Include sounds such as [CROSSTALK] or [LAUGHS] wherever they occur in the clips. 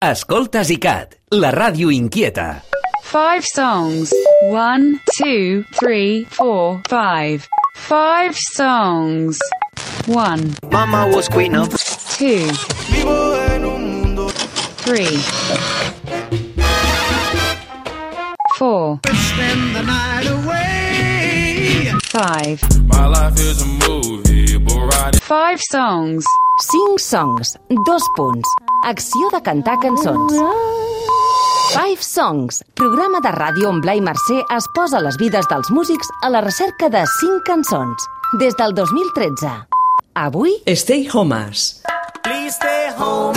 Escoltes ICAT, la ràdio inquieta. Five songs. One, two, three, four, five. Five songs. One, Mama was queen of two, Vivo en un mundo three, four, Spend the night away five. My life is a movie, bull riding. Five songs. 5 songs, dos punts. Acció de cantar cançons. Five Songs, programa de ràdio on Blai Mercè es posa les vides dels músics a la recerca de 5 cançons. Des del 2013. Avui, Stay Homas. Please stay home,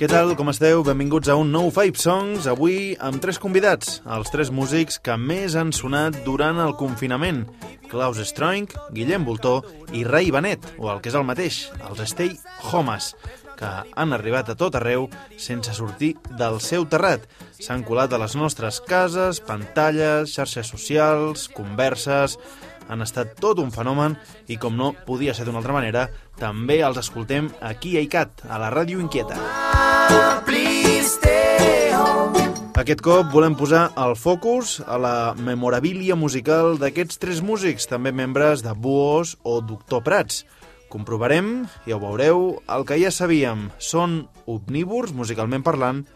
Què tal, com esteu? Benvinguts a un nou Five Songs, avui amb tres convidats, els tres músics que més han sonat durant el confinament. Klaus Stroink, Guillem Voltó i Ray Benet, o el que és el mateix, els Stay Homes, que han arribat a tot arreu sense sortir del seu terrat. S'han colat a les nostres cases, pantalles, xarxes socials, converses... Han estat tot un fenomen i, com no podia ser d'una altra manera, també els escoltem aquí a ICAT, a la Ràdio Inquieta. Aquest cop volem posar el focus a la memorabilia musical d'aquests tres músics, també membres de Buos o Doctor Prats. Comprovarem, ja ho veureu, el que ja sabíem. Són omnívors, musicalment parlant,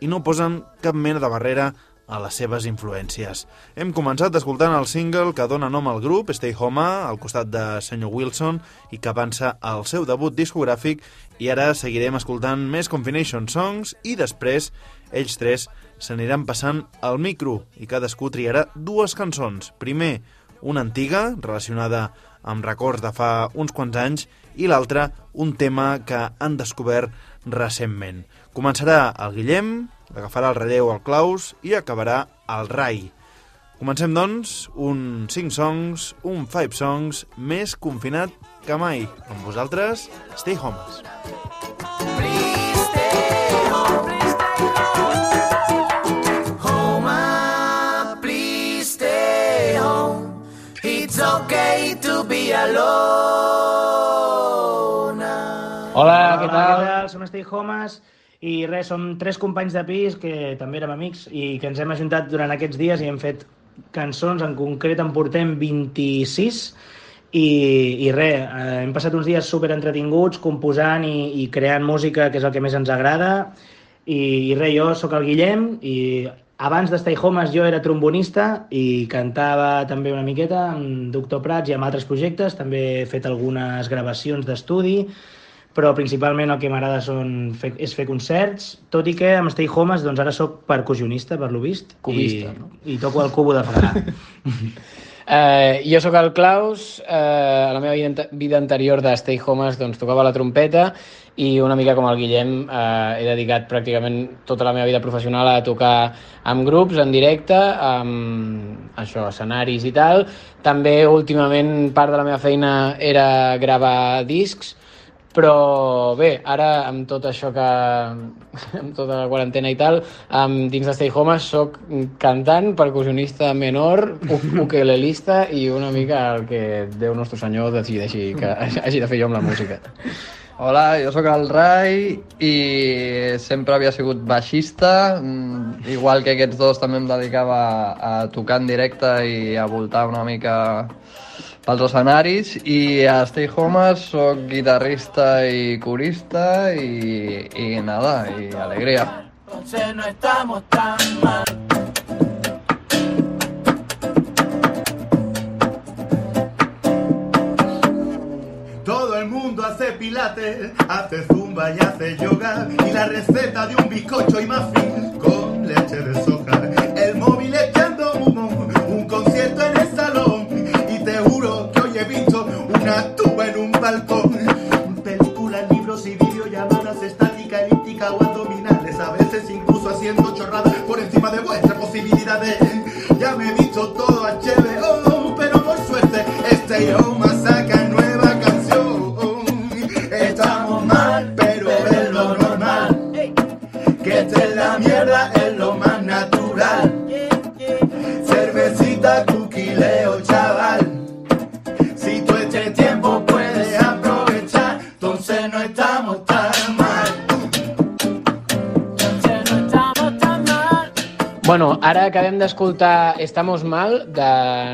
i no posen cap mena de barrera a les seves influències. Hem començat escoltant el single que dona nom al grup, Stay Home, al costat de Senyor Wilson, i que avança al seu debut discogràfic, i ara seguirem escoltant més Combination Songs, i després ells tres s'aniran passant al micro, i cadascú triarà dues cançons. Primer, una antiga, relacionada amb records de fa uns quants anys, i l'altra, un tema que han descobert recentment. Començarà el Guillem, agafarà el relleu al Klaus i acabarà el Rai. Comencem, doncs, un 5 songs, un 5 songs més confinat que mai. Amb vosaltres, Stay Homes. Please stay home. Home, please stay home. It's okay to be alone. Hola, què Hola, tal? què tal? Som Stay Homes i res, som tres companys de pis que també érem amics i que ens hem ajuntat durant aquests dies i hem fet cançons, en concret en portem 26 i, i res, eh, hem passat uns dies super entretinguts composant i, i creant música que és el que més ens agrada. I, i res, jo sóc el Guillem i abans de Stay Homes jo era trombonista i cantava també una miqueta amb Doctor Prats i amb altres projectes, també he fet algunes gravacions d'estudi però principalment el que m'agrada fer, és fer concerts, tot i que amb Stay Homes doncs ara sóc percussionista, per lo vist, Cubista, i, no? i toco el cubo de fregar. [LAUGHS] Eh, jo sóc el Klaus, eh, a la meva vida, vida anterior de Stay Homes doncs, tocava la trompeta i una mica com el Guillem eh, he dedicat pràcticament tota la meva vida professional a tocar amb grups, en directe, amb això, escenaris i tal. També últimament part de la meva feina era gravar discs, però bé, ara amb tot això que... amb tota la quarantena i tal, um, dins de Stay Home soc cantant, percussionista menor, ukelelista i una mica el que Déu nostre senyor decideixi que hagi de fer jo amb la música. Hola, jo sóc el Rai i sempre havia sigut baixista, mm, igual que aquests dos també em dedicava a tocar en directe i a voltar una mica pels escenaris i a Stay Homes sóc guitarrista i corista i, i nada, i alegria. Entonces no estamos tan mal. Todo el mundo hace pilates, hace zumba y hace yoga y la receta de un bizcocho y muffin con leche de soja. El móvil echando humo, un concierto en el una en un balcón. Películas, libros y videollamadas, estática, elíptica o abdominales, a veces incluso haciendo chorradas por encima de vuestras posibilidades. Ya me he visto todo HBO, pero por suerte este Home saca nueva ara acabem d'escoltar Estamos Mal, de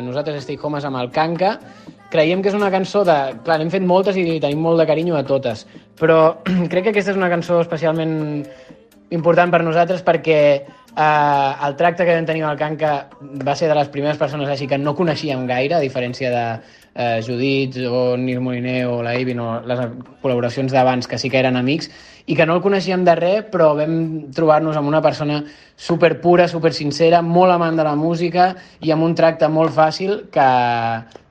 nosaltres Stay Homes amb el Kanka. Creiem que és una cançó de... Clar, n'hem fet moltes i tenim molt de carinyo a totes, però [CLEARS THROAT] crec que aquesta és una cançó especialment important per nosaltres perquè eh, el tracte que vam tenir amb el Kanka va ser de les primeres persones així que no coneixíem gaire, a diferència de eh, Judit o Nil Moliner o la Ivy, no, les col·laboracions d'abans que sí que eren amics, i que no el coneixíem de res, però vam trobar-nos amb una persona super pura, super sincera, molt amant de la música i amb un tracte molt fàcil que,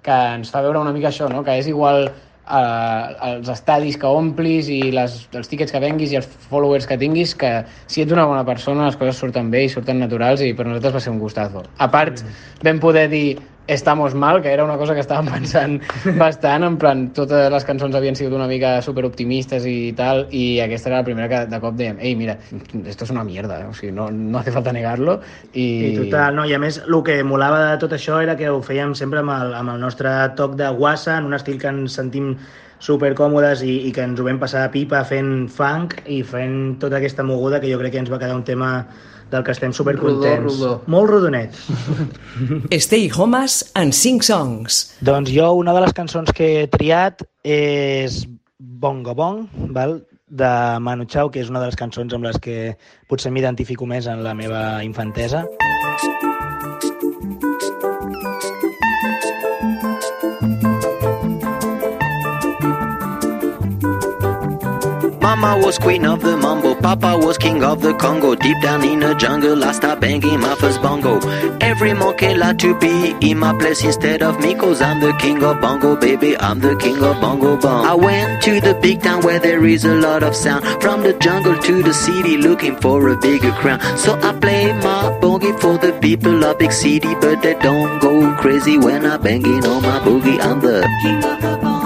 que ens fa veure una mica això, no? que és igual eh, els estadis que omplis i les, els tíquets que venguis i els followers que tinguis, que si ets una bona persona les coses surten bé i surten naturals i per nosaltres va ser un gustazo. A part, vam poder dir Estamos mal, que era una cosa que estàvem pensant [LAUGHS] bastant, en plan, totes les cançons havien sigut una mica superoptimistes i tal, i aquesta era la primera que de cop dèiem, ei, mira, esto es una mierda, o sigui, no, no hace falta negarlo, i... I total, no? I a més, el que molava de tot això era que ho fèiem sempre amb el, amb el nostre toc de guassa, en un estil que ens sentim super còmodes i, i que ens ho vam passar a pipa fent funk i fent tota aquesta moguda que jo crec que ens va quedar un tema del que estem super contents. Rodó, rodó. Molt rodonet. [LAUGHS] Stay Homes and Sing Songs. Doncs jo una de les cançons que he triat és Bongo Bong, val? de Manu Chao, que és una de les cançons amb les que potser m'identifico més en la meva infantesa. Mama was queen of the mambo, Papa was king of the Congo. Deep down in the jungle, I start banging my first bongo. Every monkey like to be in my place instead of me, cause I'm the king of bongo, baby. I'm the king of bongo bong. I went to the big town where there is a lot of sound. From the jungle to the city, looking for a bigger crown. So I play my boogie for the people of big city, but they don't go crazy when I banging on my boogie. I'm the king of the bongo,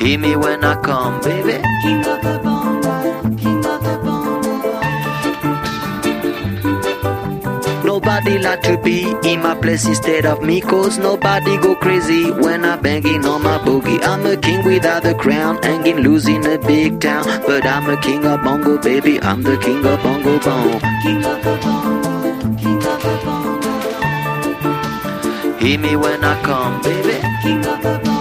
Hear me when I come, baby. King of the bongo, king of the bongo. Nobody like to be in my place instead of me, cause nobody go crazy when I'm banging on my boogie. I'm a king without a crown, hanging loose in a big town. But I'm a king of bongo, baby. I'm the king of bongo bong. King of the bongo, king of the bongo. Hear me when I come, baby. King of the bongo,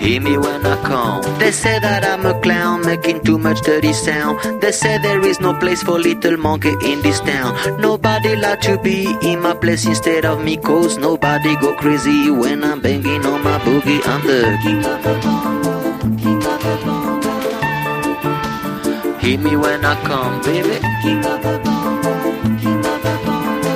Hear me when I come. They say that I'm a clown, making too much dirty sound. They say there is no place for little monkey in this town. Nobody like to be in my place instead of me, cause nobody go crazy when I'm banging on my boogie. I'm the king of the. Hear me when I come, baby. King of the bongo, king of the bongo.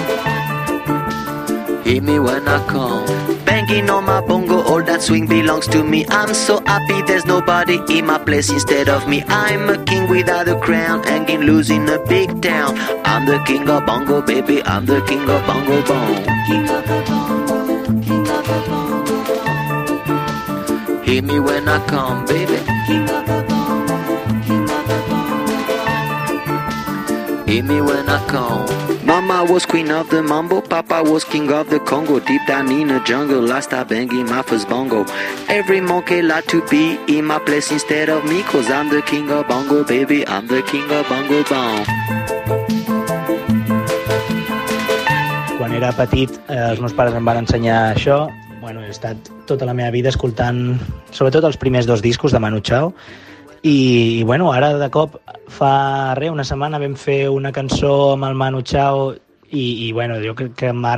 Hear me when I come. Banging on my bongo, all that swing belongs to me. I'm so happy there's nobody in my place instead of me. I'm a king without a crown, hanging loose in a big town. I'm the king of bongo, baby. I'm the king of bongo bong. King of the bongo, king of the bongo. Hear me when I come, baby. King of the bongo, king of the bongo. Hear me when I come. Mama was queen of the mambo, Papa was king of the Congo. Deep down in the jungle, I start banging my first bongo. Every monkey like to be in my place instead of me, cause I'm the king of bongo, baby. I'm the king of bongo bong. Quan era petit, eh, els meus pares em van ensenyar això. Bueno, he estat tota la meva vida escoltant, sobretot els primers dos discos de Manu Chao, i, i bueno, ara de cop fa res, una setmana vam fer una cançó amb el Manu Chao i, i bueno, jo crec que m'ha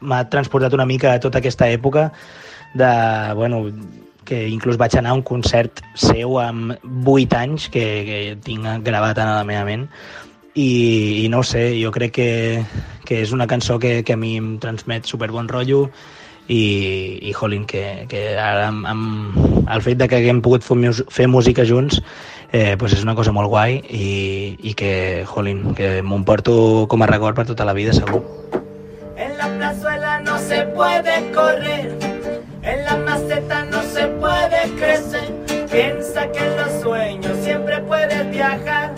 m'ha transportat una mica a tota aquesta època de, bueno, que inclús vaig anar a un concert seu amb 8 anys que, que tinc gravat a la meva ment. I, i no sé, jo crec que, que és una cançó que, que a mi em transmet super bon rotllo i, i jolín, que, que ara amb, amb el fet de que haguem pogut fer música junts eh, pues és una cosa molt guai i, i que, jolín, que m'emporto com a record per tota la vida, segur. En la plazuela no se puede correr, en la maceta no se puede crecer, piensa que en los sueños siempre puedes viajar,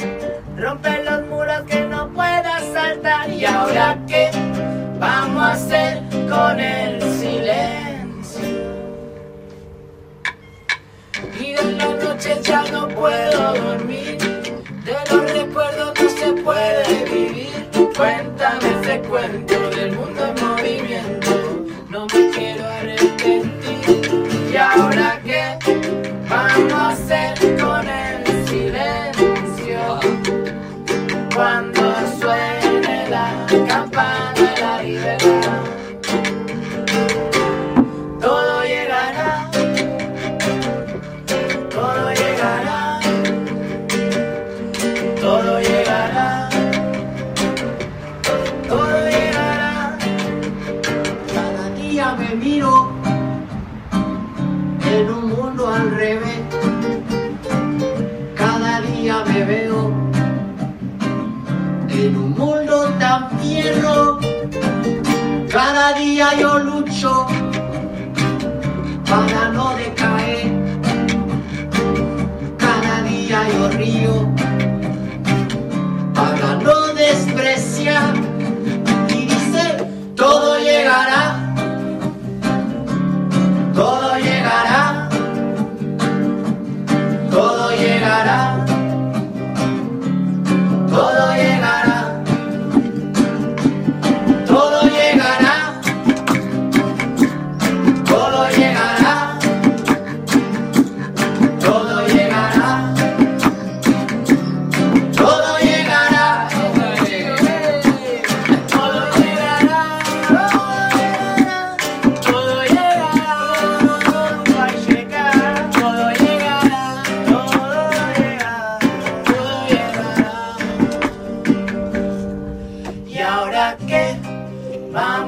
rompe los muros que no puedas saltar y ahora qué vamos a hacer con el silencio. Y de la noche ya no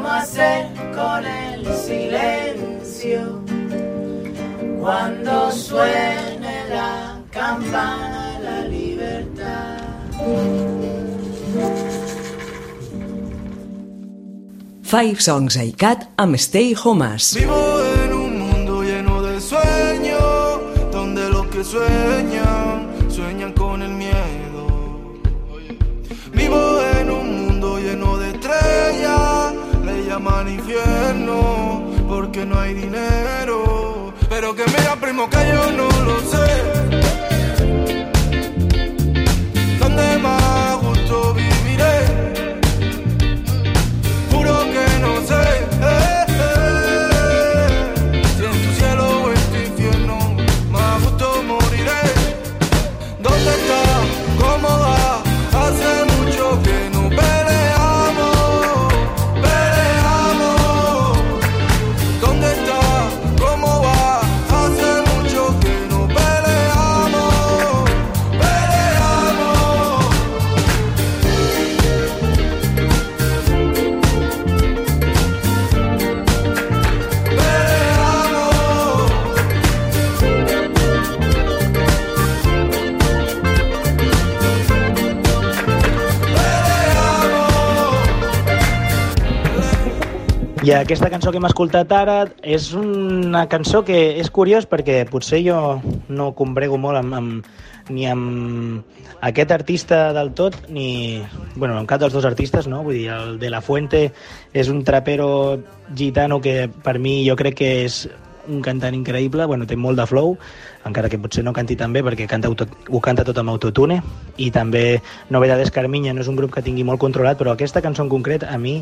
vamos a hacer con el silencio? Cuando suene la campana de la libertad. Five Songs ICAT amb Stay Homas. Vivo en un mundo lleno de sueños, donde los que sueñan, llaman infierno, porque no hay dinero. Pero que mira, primo, que yo no lo sé. Aquesta cançó que hem escoltat ara és una cançó que és curiós perquè potser jo no combrego molt amb, amb, ni amb aquest artista del tot ni bueno, amb cap dels dos artistes no? Vull dir, el de La Fuente és un trapero gitano que per mi jo crec que és un cantant increïble, bueno, té molt de flow, encara que potser no canti tan bé perquè canta auto, ho canta tot amb autotune, i també Novedades Carmiña no és un grup que tingui molt controlat, però aquesta cançó en concret a mi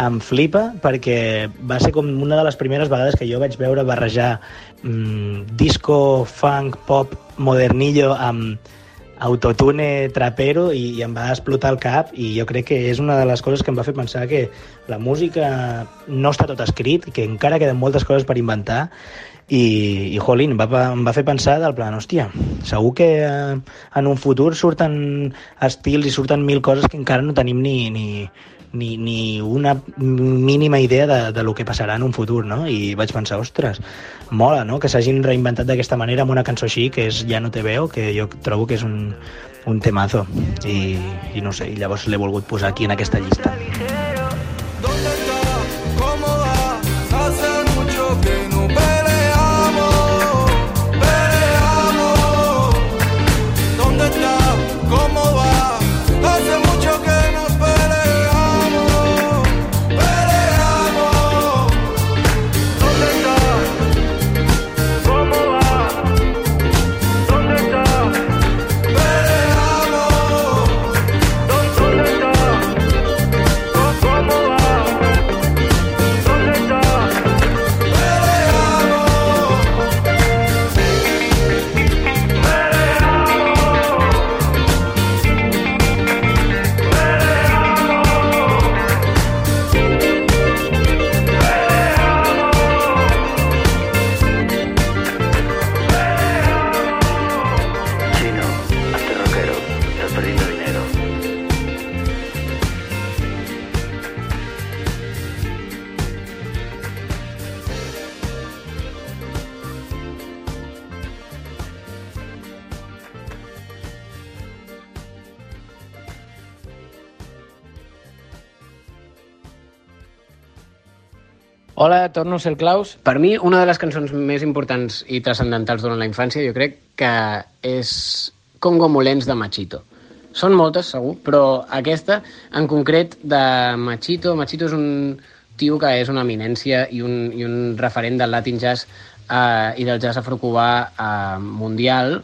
em flipa perquè va ser com una de les primeres vegades que jo vaig veure barrejar mm, disco, funk, pop, modernillo amb autotune trapero i, i em va explotar el cap i jo crec que és una de les coses que em va fer pensar que la música no està tot escrit, que encara queden moltes coses per inventar i, i jolín, va, em va fer pensar del plan, hòstia, segur que eh, en un futur surten estils i surten mil coses que encara no tenim ni, ni, ni, ni una mínima idea de, de lo que passarà en un futur, no? I vaig pensar, ostres, mola, no?, que s'hagin reinventat d'aquesta manera amb una cançó així, que és Ja no te veo, que jo trobo que és un, un temazo. I, I no sé, i llavors l'he volgut posar aquí en aquesta llista. Hola, torno a ser el Claus. Per mi, una de les cançons més importants i transcendentals durant la infància, jo crec que és Congo Molens de Machito. Són moltes, segur, però aquesta, en concret, de Machito, Machito és un tio que és una eminència i un, i un referent del Latin Jazz eh, i del jazz afrocubà eh, mundial.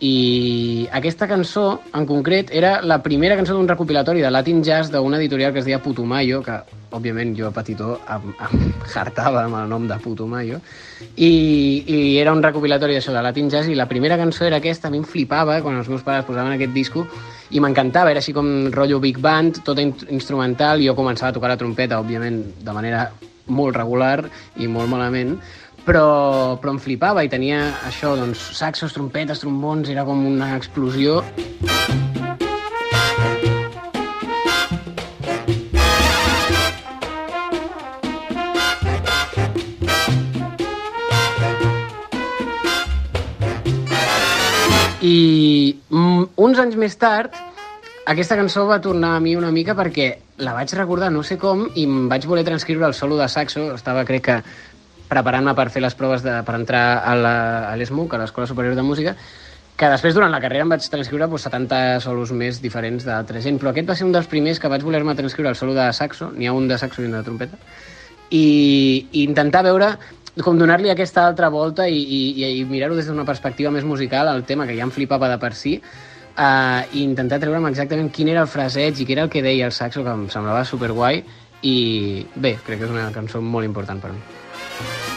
I aquesta cançó, en concret, era la primera cançó d'un recopilatori de Latin Jazz d'una editorial que es deia Putumayo, que, òbviament, jo petitó em, em [LAUGHS] hartava amb el nom de Putumayo, i, i era un recopilatori d'això de Latin Jazz, i la primera cançó era aquesta, a mi em flipava quan els meus pares posaven aquest disco, i m'encantava, era així com rotllo big band, in instrumental, jo començava a tocar la trompeta, òbviament, de manera molt regular i molt malament, però, però em flipava i tenia això, doncs, saxos, trompetes, trombons, era com una explosió. I mm, uns anys més tard, aquesta cançó va tornar a mi una mica perquè la vaig recordar no sé com i em vaig voler transcriure el solo de saxo. Estava, crec que, preparant-me per fer les proves de, per entrar a l'ESMUC, a l'Escola Superior de Música, que després durant la carrera em vaig transcriure doncs, 70 solos més diferents d'altra gent, però aquest va ser un dels primers que vaig voler-me transcriure el solo de saxo, n'hi ha un de saxo i un de trompeta, i, i intentar veure com donar-li aquesta altra volta i, i, i mirar-ho des d'una perspectiva més musical al tema que ja em flipava de per si uh, i intentar treure'm exactament quin era el fraseig i què era el que deia el saxo que em semblava superguai i bé, crec que és una cançó molt important per mi. Bye.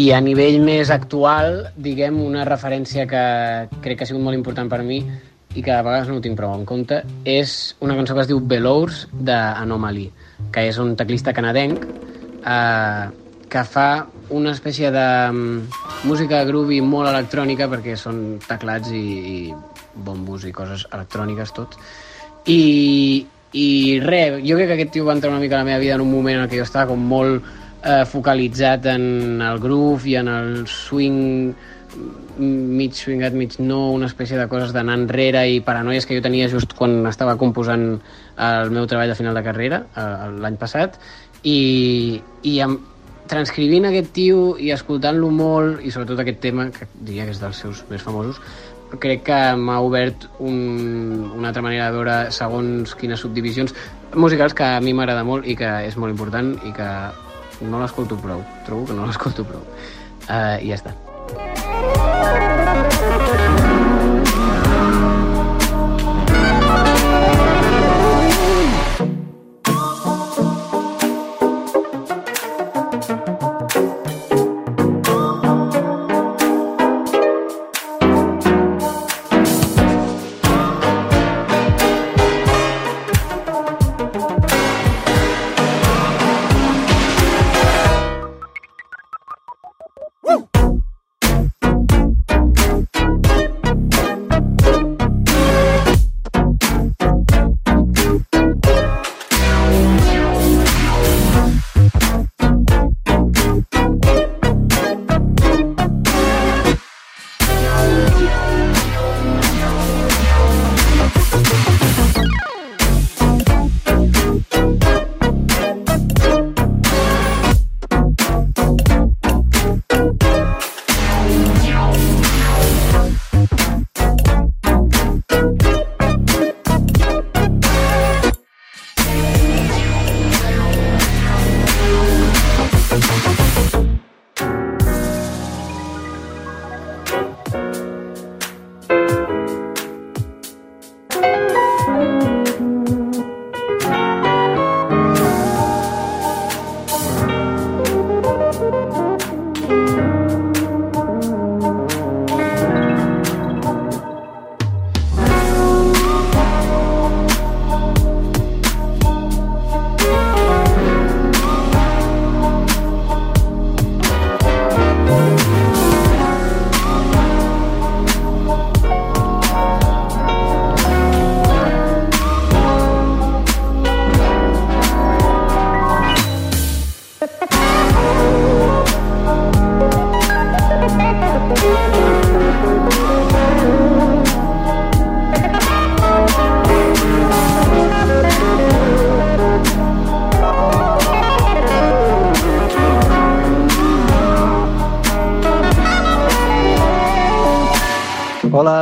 I a nivell més actual, diguem, una referència que crec que ha sigut molt important per mi i que a vegades no ho tinc prou en compte, és una cançó que es diu Velours d'Anomaly, que és un teclista canadenc eh, que fa una espècie de mm, música groovy molt electrònica perquè són teclats i, i bombos i coses electròniques tot. I, i res, jo crec que aquest tio va entrar una mica a la meva vida en un moment en què jo estava com molt eh, focalitzat en el groove i en el swing mig swingat, mig no, una espècie de coses d'anar enrere i paranoies que jo tenia just quan estava composant el meu treball de final de carrera eh, l'any passat i, i amb, transcrivint aquest tio i escoltant-lo molt i sobretot aquest tema, que diria que és dels seus més famosos, crec que m'ha obert un, una altra manera de veure segons quines subdivisions musicals que a mi m'agrada molt i que és molt important i que no l'escolto prou, trobo que no l'escolto prou. Uh, I ja està.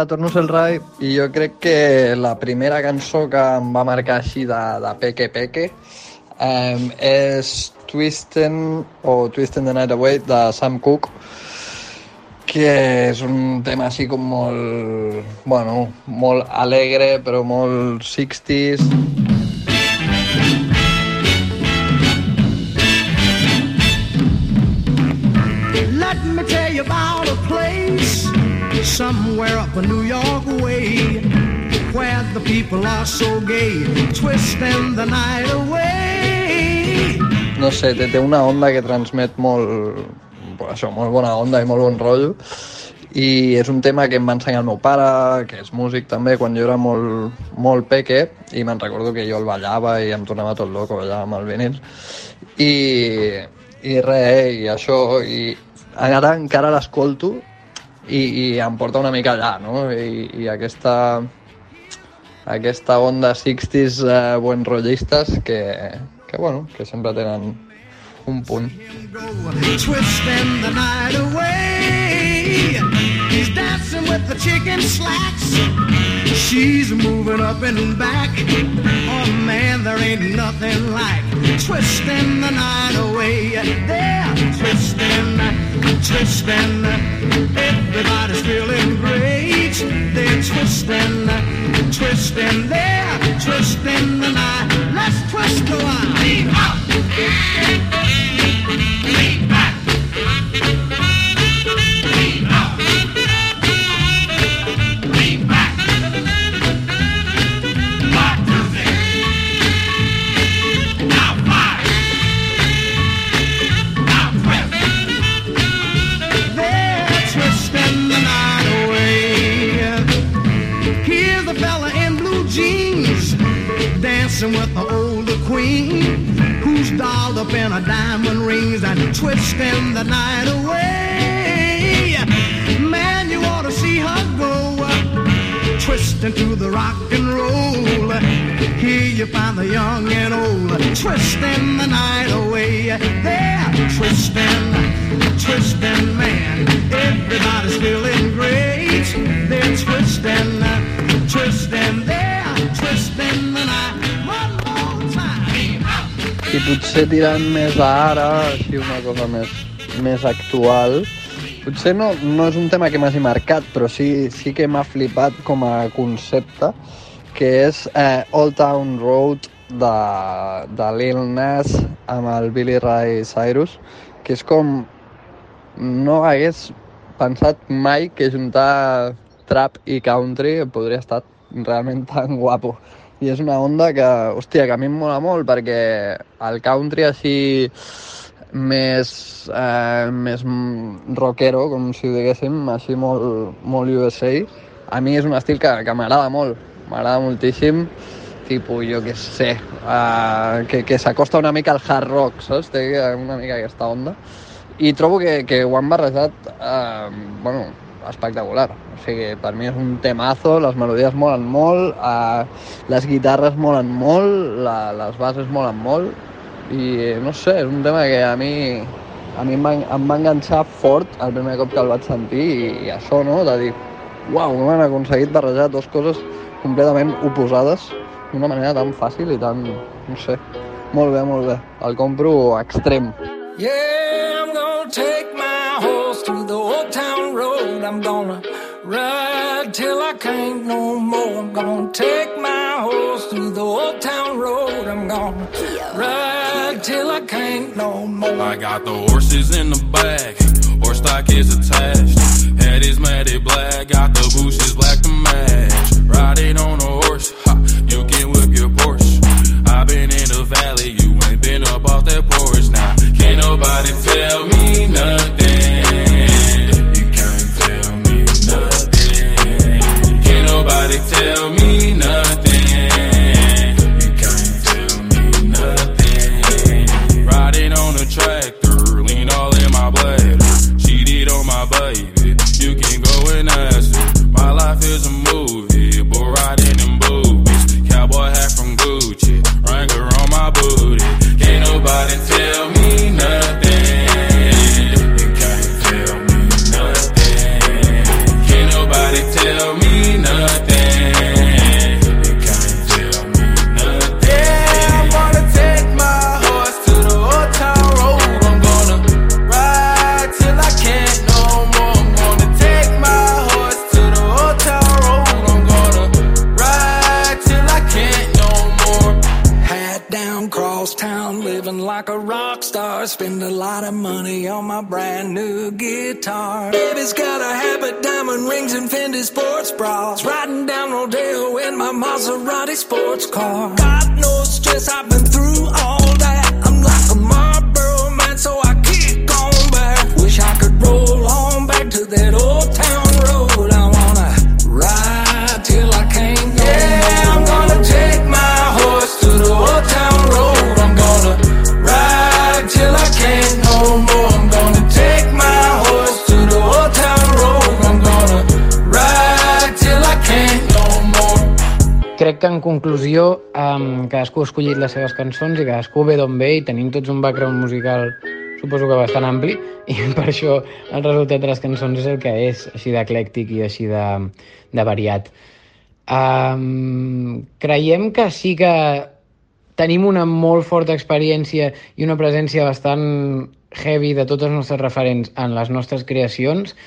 Hola, torno a ser el Rai i jo crec que la primera cançó que em va marcar així de, de Peque Peque um, és Twistin o Twistin the Night Away de Sam Cooke que és un tema així com molt, bueno, molt alegre però molt 60s up a New York way. Where the people are so gay, twisting the night away. no sé, té, té una onda que transmet molt, això, molt bona onda i molt bon rotllo. I és un tema que em va ensenyar el meu pare, que és músic també, quan jo era molt, molt peque i me'n recordo que jo el ballava i em tornava tot loco allà amb el vinil. I, i res, i això i ara encara l'escolto i, i em porta una mica allà, no? I, i aquesta, aquesta onda 60s eh, buen rollistes que, que, bueno, que sempre tenen un punt. The night chicken slacks. She's moving up and back. Oh man, there ain't nothing like twisting the night away. They're twisting, twisting. Everybody's feeling great. They're twisting, twisting. They're twisting the night. Let's twist the while. Lean out. Lean dancing with the older queen who's dolled up in her diamond rings and twisting the night away. Man, you ought to see her go twisting to the rock and roll. Here you find the young and old twisting the night away. They're twisting, twisting, man. Everybody's feeling great. They're twisting, twisting, they're twisting the night. I potser tirant més ara, així una cosa més, més actual, potser no, no és un tema que m'hagi marcat, però sí, sí que m'ha flipat com a concepte, que és eh, Old Town Road de, de Lil Nas amb el Billy Ray Cyrus, que és com... No hagués pensat mai que juntar trap i country podria estar realment tan guapo. I és una onda que, hòstia, que a mi em mola molt perquè el country així més, eh, més rockero, com si ho diguéssim, així molt, molt USA, a mi és un estil que, que m'agrada molt, m'agrada moltíssim, tipus, jo què sé, eh, que, que s'acosta una mica al hard rock, saps? Té una mica aquesta onda. I trobo que, que ho han barrejat, eh, bueno, espectacular. O sigui, per mi és un temazo, les melodies molen molt, eh, les guitarres molen molt, la, les bases molen molt, i no sé, és un tema que a mi a mi em va, em va enganxar fort el primer cop que el vaig sentir i, i això, no?, de dir, uau, com han aconseguit barrejar dues coses completament oposades d'una manera tan fàcil i tan, no sé, molt bé, molt bé. El compro extrem. Yeah, I'm gonna take my through the old town road. I'm gonna ride till I can't no more. I'm gonna take my horse through the old town road. I'm gonna ride till I can't no more. I got the horses in the back, horse stock is attached. Head is matted black, got the bushes black to match. Riding on a horse, ha, you can whip your Porsche. i been in the valley, you ain't been up off that porch now. Can't nobody tell me nothing. Tell me nothing. Maserati sports car. Got no stress, I've been Crec que en conclusió um, cadascú ha escollit les seves cançons i cadascú ve d'on ve i tenim tots un background musical suposo que bastant ampli i [LAUGHS] per això el resultat de les cançons és el que és, així d'eclèctic i així de, de variat. Um, creiem que sí que tenim una molt forta experiència i una presència bastant heavy de tots els nostres referents en les nostres creacions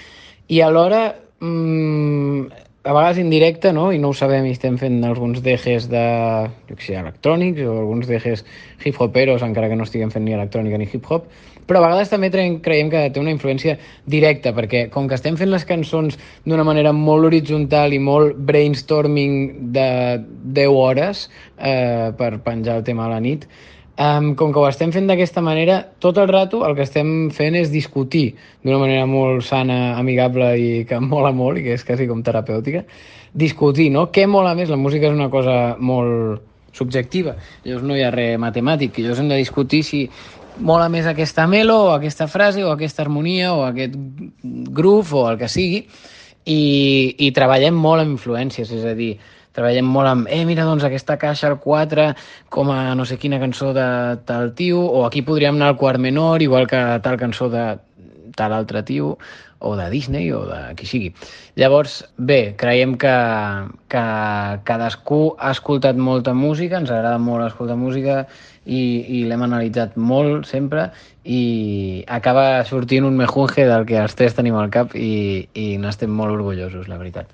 i alhora mm, a vegades indirecte, no? i no ho sabem i estem fent alguns dejes de, jo sé, electrònics o alguns dejes hip-hoperos, encara que no estiguem fent ni electrònica ni hip-hop, però a vegades també creiem que té una influència directa, perquè com que estem fent les cançons d'una manera molt horitzontal i molt brainstorming de 10 hores eh, per penjar el tema a la nit, Um, com que ho estem fent d'aquesta manera, tot el rato el que estem fent és discutir d'una manera molt sana, amigable i que mola molt, i que és quasi com terapèutica, discutir, no? Què mola més? La música és una cosa molt subjectiva, llavors no hi ha res matemàtic, llavors hem de discutir si mola més aquesta melo o aquesta frase o aquesta harmonia o aquest groove o el que sigui i, i treballem molt amb influències, és a dir, treballem molt amb, eh, mira, doncs aquesta caixa al 4 com a no sé quina cançó de tal tio, o aquí podríem anar al quart menor, igual que tal cançó de tal altre tio, o de Disney, o de qui sigui. Llavors, bé, creiem que, que cadascú ha escoltat molta música, ens agrada molt escoltar música, i, i l'hem analitzat molt sempre i acaba sortint un mejunge del que els tres tenim al cap i, i n'estem molt orgullosos, la veritat.